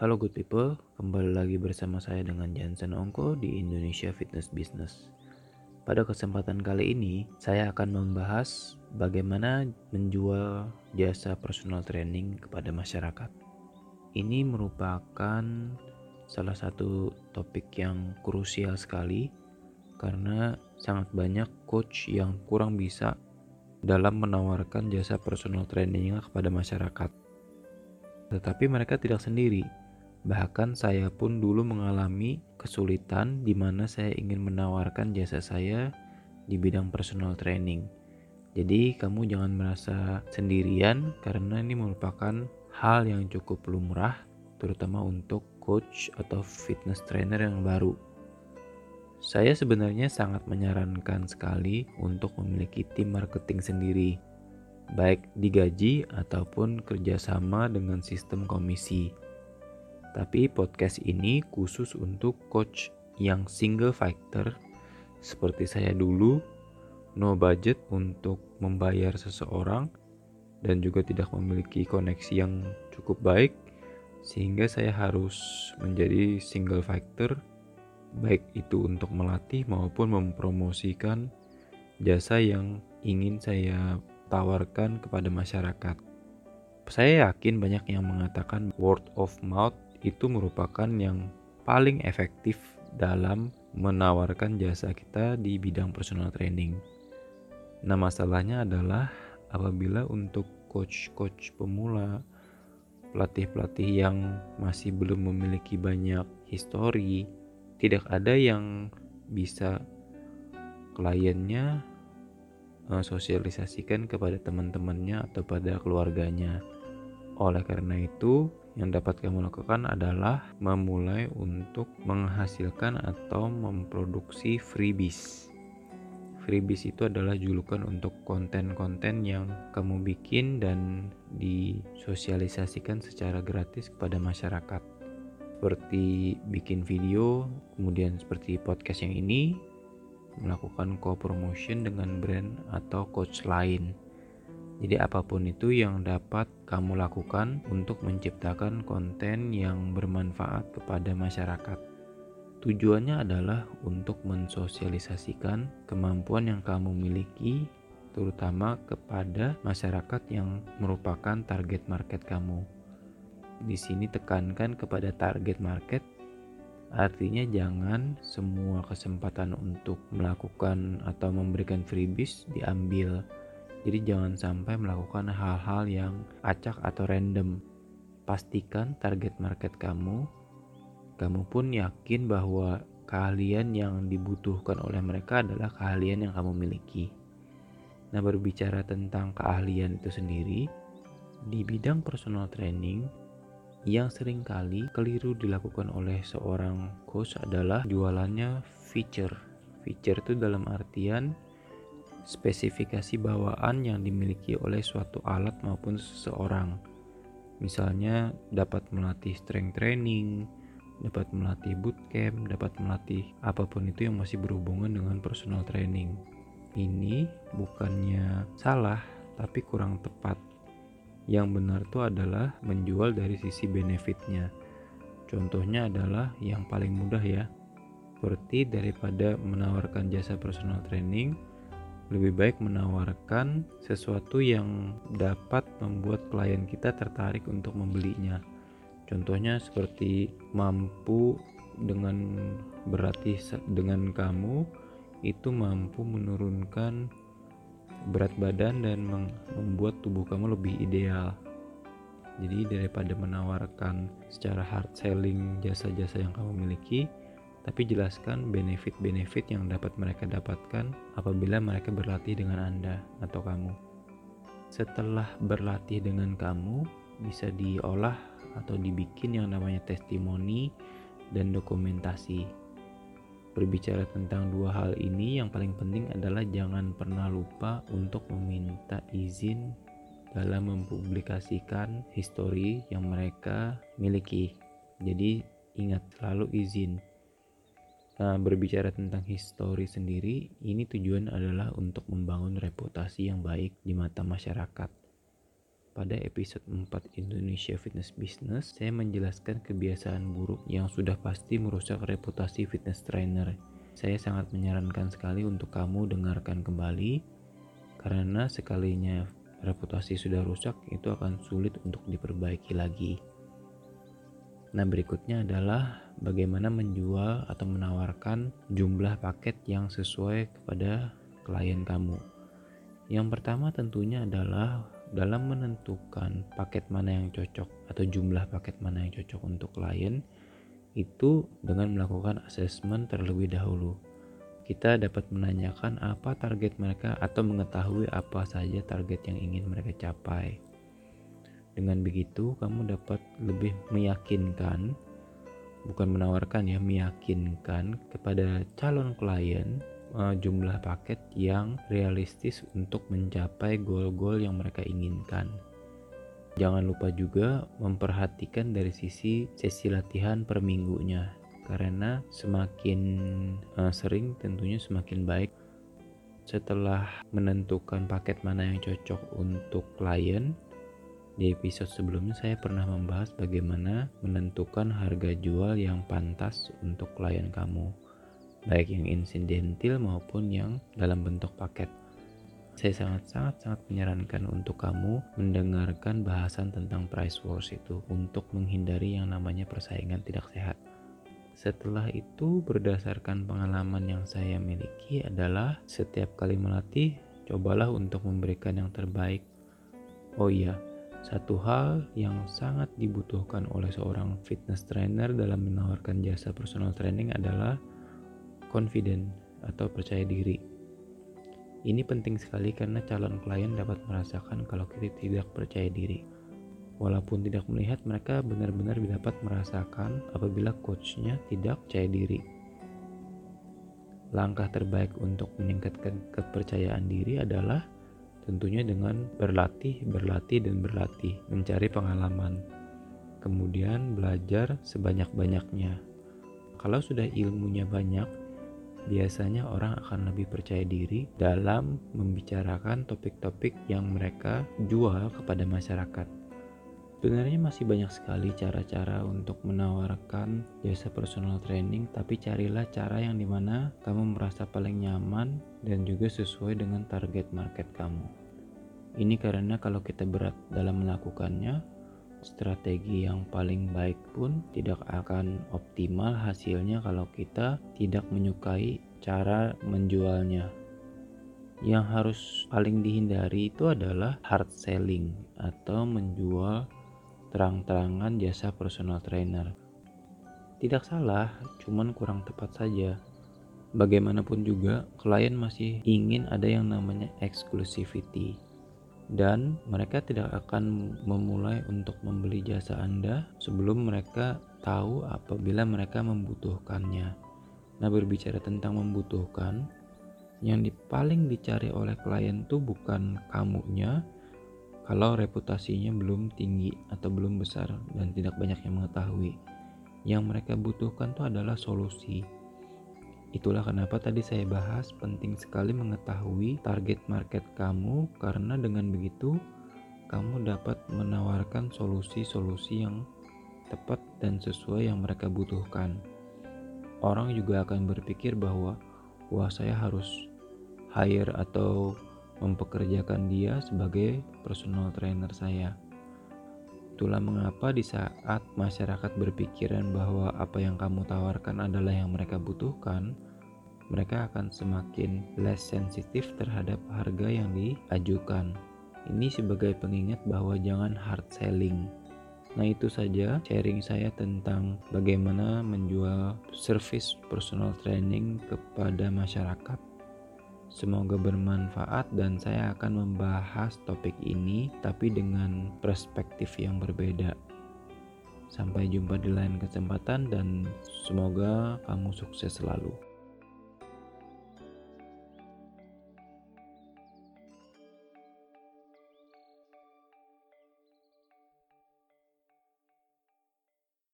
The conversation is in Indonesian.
Halo good people, kembali lagi bersama saya dengan Jansen Ongko di Indonesia Fitness Business. Pada kesempatan kali ini, saya akan membahas bagaimana menjual jasa personal training kepada masyarakat. Ini merupakan salah satu topik yang krusial sekali karena sangat banyak coach yang kurang bisa dalam menawarkan jasa personal training kepada masyarakat. Tetapi mereka tidak sendiri. Bahkan saya pun dulu mengalami kesulitan di mana saya ingin menawarkan jasa saya di bidang personal training. Jadi kamu jangan merasa sendirian karena ini merupakan hal yang cukup lumrah terutama untuk coach atau fitness trainer yang baru. Saya sebenarnya sangat menyarankan sekali untuk memiliki tim marketing sendiri, baik digaji ataupun kerjasama dengan sistem komisi. Tapi podcast ini khusus untuk coach yang single fighter seperti saya dulu, no budget untuk membayar seseorang dan juga tidak memiliki koneksi yang cukup baik sehingga saya harus menjadi single factor baik itu untuk melatih maupun mempromosikan jasa yang ingin saya tawarkan kepada masyarakat. Saya yakin banyak yang mengatakan word of mouth itu merupakan yang paling efektif dalam menawarkan jasa kita di bidang personal training. Nah, masalahnya adalah apabila untuk coach-coach pemula, pelatih-pelatih yang masih belum memiliki banyak histori, tidak ada yang bisa kliennya uh, sosialisasikan kepada teman-temannya atau pada keluarganya. Oleh karena itu, yang dapat kamu lakukan adalah memulai untuk menghasilkan atau memproduksi freebies. Freebies itu adalah julukan untuk konten-konten yang kamu bikin dan disosialisasikan secara gratis kepada masyarakat. Seperti bikin video kemudian seperti podcast yang ini melakukan co-promotion dengan brand atau coach lain jadi apa pun itu yang dapat kamu lakukan untuk menciptakan konten yang bermanfaat kepada masyarakat Tujuannya adalah untuk mensosialisasikan kemampuan yang kamu miliki, terutama kepada masyarakat yang merupakan target market kamu. Di sini tekankan kepada target market, artinya jangan semua kesempatan untuk melakukan atau memberikan freebies diambil. Jadi jangan sampai melakukan hal-hal yang acak atau random. Pastikan target market kamu kamu pun yakin bahwa keahlian yang dibutuhkan oleh mereka adalah keahlian yang kamu miliki. Nah, berbicara tentang keahlian itu sendiri, di bidang personal training yang sering kali keliru dilakukan oleh seorang coach adalah jualannya feature. Feature itu dalam artian spesifikasi bawaan yang dimiliki oleh suatu alat maupun seseorang. Misalnya dapat melatih strength training, dapat melatih bootcamp, dapat melatih apa pun itu yang masih berhubungan dengan personal training. Ini bukannya salah, tapi kurang tepat. Yang benar itu adalah menjual dari sisi benefitnya. Contohnya adalah yang paling mudah ya, seperti daripada menawarkan jasa personal training, lebih baik menawarkan sesuatu yang dapat membuat klien kita tertarik untuk membelinya Contohnya seperti mampu dengan berlatih dengan kamu itu mampu menurunkan berat badan dan membuat tubuh kamu lebih ideal. Jadi daripada menawarkan secara hard selling jasa-jasa yang kamu miliki, tapi jelaskan benefit-benefit yang dapat mereka dapatkan apabila mereka berlatih dengan Anda atau kamu. Setelah berlatih dengan kamu, bisa diolah atau dibikin yang namanya testimoni dan dokumentasi. Berbicara tentang dua hal ini, yang paling penting adalah jangan pernah lupa untuk meminta izin dalam mempublikasikan histori yang mereka miliki. Jadi, ingat selalu izin. Nah, berbicara tentang histori sendiri, ini tujuan adalah untuk membangun reputasi yang baik di mata masyarakat. pada episode 4 Indonesia Fitness Business, saya menjelaskan kebiasaan buruk yang sudah pasti merusak reputasi fitness trainer. Saya sangat menyarankan sekali untuk kamu dengarkan kembali, karena sekalinya reputasi sudah rusak, itu akan sulit untuk diperbaiki lagi. Nah, berikutnya adalah bagaimana menjual atau menawarkan jumlah paket yang sesuai kepada klien kamu. Yang pertama tentunya adalah dalam menentukan paket mana yang cocok atau jumlah paket mana yang cocok untuk klien itu dengan melakukan asesmen terlebih dahulu. Kita dapat menanyakan apa target mereka atau mengetahui apa saja target yang ingin mereka capai. Dengan begitu, kamu dapat lebih meyakinkan, bukan menawarkan ya, meyakinkan kepada calon klien uh, jumlah paket yang realistis untuk mencapai goal-goal yang mereka inginkan. Jangan lupa juga memperhatikan dari sisi sesi latihan per minggunya, karena semakin uh, sering tentunya semakin baik. Setelah menentukan paket mana yang cocok untuk klien, di episode sebelumnya saya pernah membahas bagaimana menentukan harga jual yang pantas untuk klien kamu baik yang insidentil maupun yang dalam bentuk paket. Saya sangat-sangat-sangat menyarankan untuk kamu mendengarkan bahasan tentang price wars itu untuk menghindari yang namanya persaingan tidak sehat. Setelah itu berdasarkan pengalaman yang saya miliki adalah setiap kali melatih cobalah untuk memberikan yang terbaik. Oh iya, satu hal yang sangat dibutuhkan oleh seorang fitness trainer dalam menawarkan jasa personal training adalah confident atau percaya diri. Ini penting sekali karena calon klien dapat merasakan kalau kita tidak percaya diri. Walaupun tidak melihat, mereka benar-benar dapat merasakan apabila coachnya tidak percaya diri. Langkah terbaik untuk meningkatkan kepercayaan diri adalah tentunya dengan berlatih, berlatih, dan berlatih, mencari pengalaman, kemudian belajar sebanyak-banyaknya. Kalau sudah ilmunya banyak, biasanya orang akan lebih percaya diri dalam membicarakan topik-topik yang mereka jual kepada masyarakat. Sebenarnya masih banyak sekali cara-cara untuk menawarkan jasa personal training, tapi carilah cara yang di mana kamu merasa paling nyaman dan juga sesuai dengan target market kamu. Ini karena kalau kita berat dalam melakukannya, strategi yang paling baik pun tidak akan optimal hasilnya kalau kita tidak menyukai cara menjualnya. Yang harus paling dihindari itu adalah hard selling atau menjual terang-terangan jasa personal trainer. Tidak salah, cuman kurang tepat saja. Bagaimanapun juga, klien masih ingin ada yang namanya exclusivity dan mereka tidak akan memulai untuk membeli jasa Anda sebelum mereka tahu apabila mereka membutuhkannya. Nah, berbicara tentang membutuhkan, yang paling dicari oleh klien itu bukan kamunya kalau reputasinya belum tinggi atau belum besar dan tidak banyak yang mengetahui. Yang mereka butuhkan itu adalah solusi Itulah kenapa tadi saya bahas penting sekali mengetahui target market kamu karena dengan begitu kamu dapat menawarkan solusi-solusi yang tepat dan sesuai yang mereka butuhkan. Orang juga akan berpikir bahwa wah saya harus hire atau mempekerjakan dia sebagai personal trainer saya. Itulah mengapa di saat masyarakat berpikiran bahwa apa yang kamu tawarkan adalah yang mereka butuhkan, mereka akan semakin less sensitif terhadap harga yang diajukan. Ini sebagai pengingat bahwa jangan hard selling. Nah, itu saja sharing saya tentang bagaimana menjual service personal training kepada masyarakat. Semoga bermanfaat dan saya akan membahas topik ini tapi dengan perspektif yang berbeda. Sampai jumpa di lain kesempatan dan semoga kamu sukses selalu.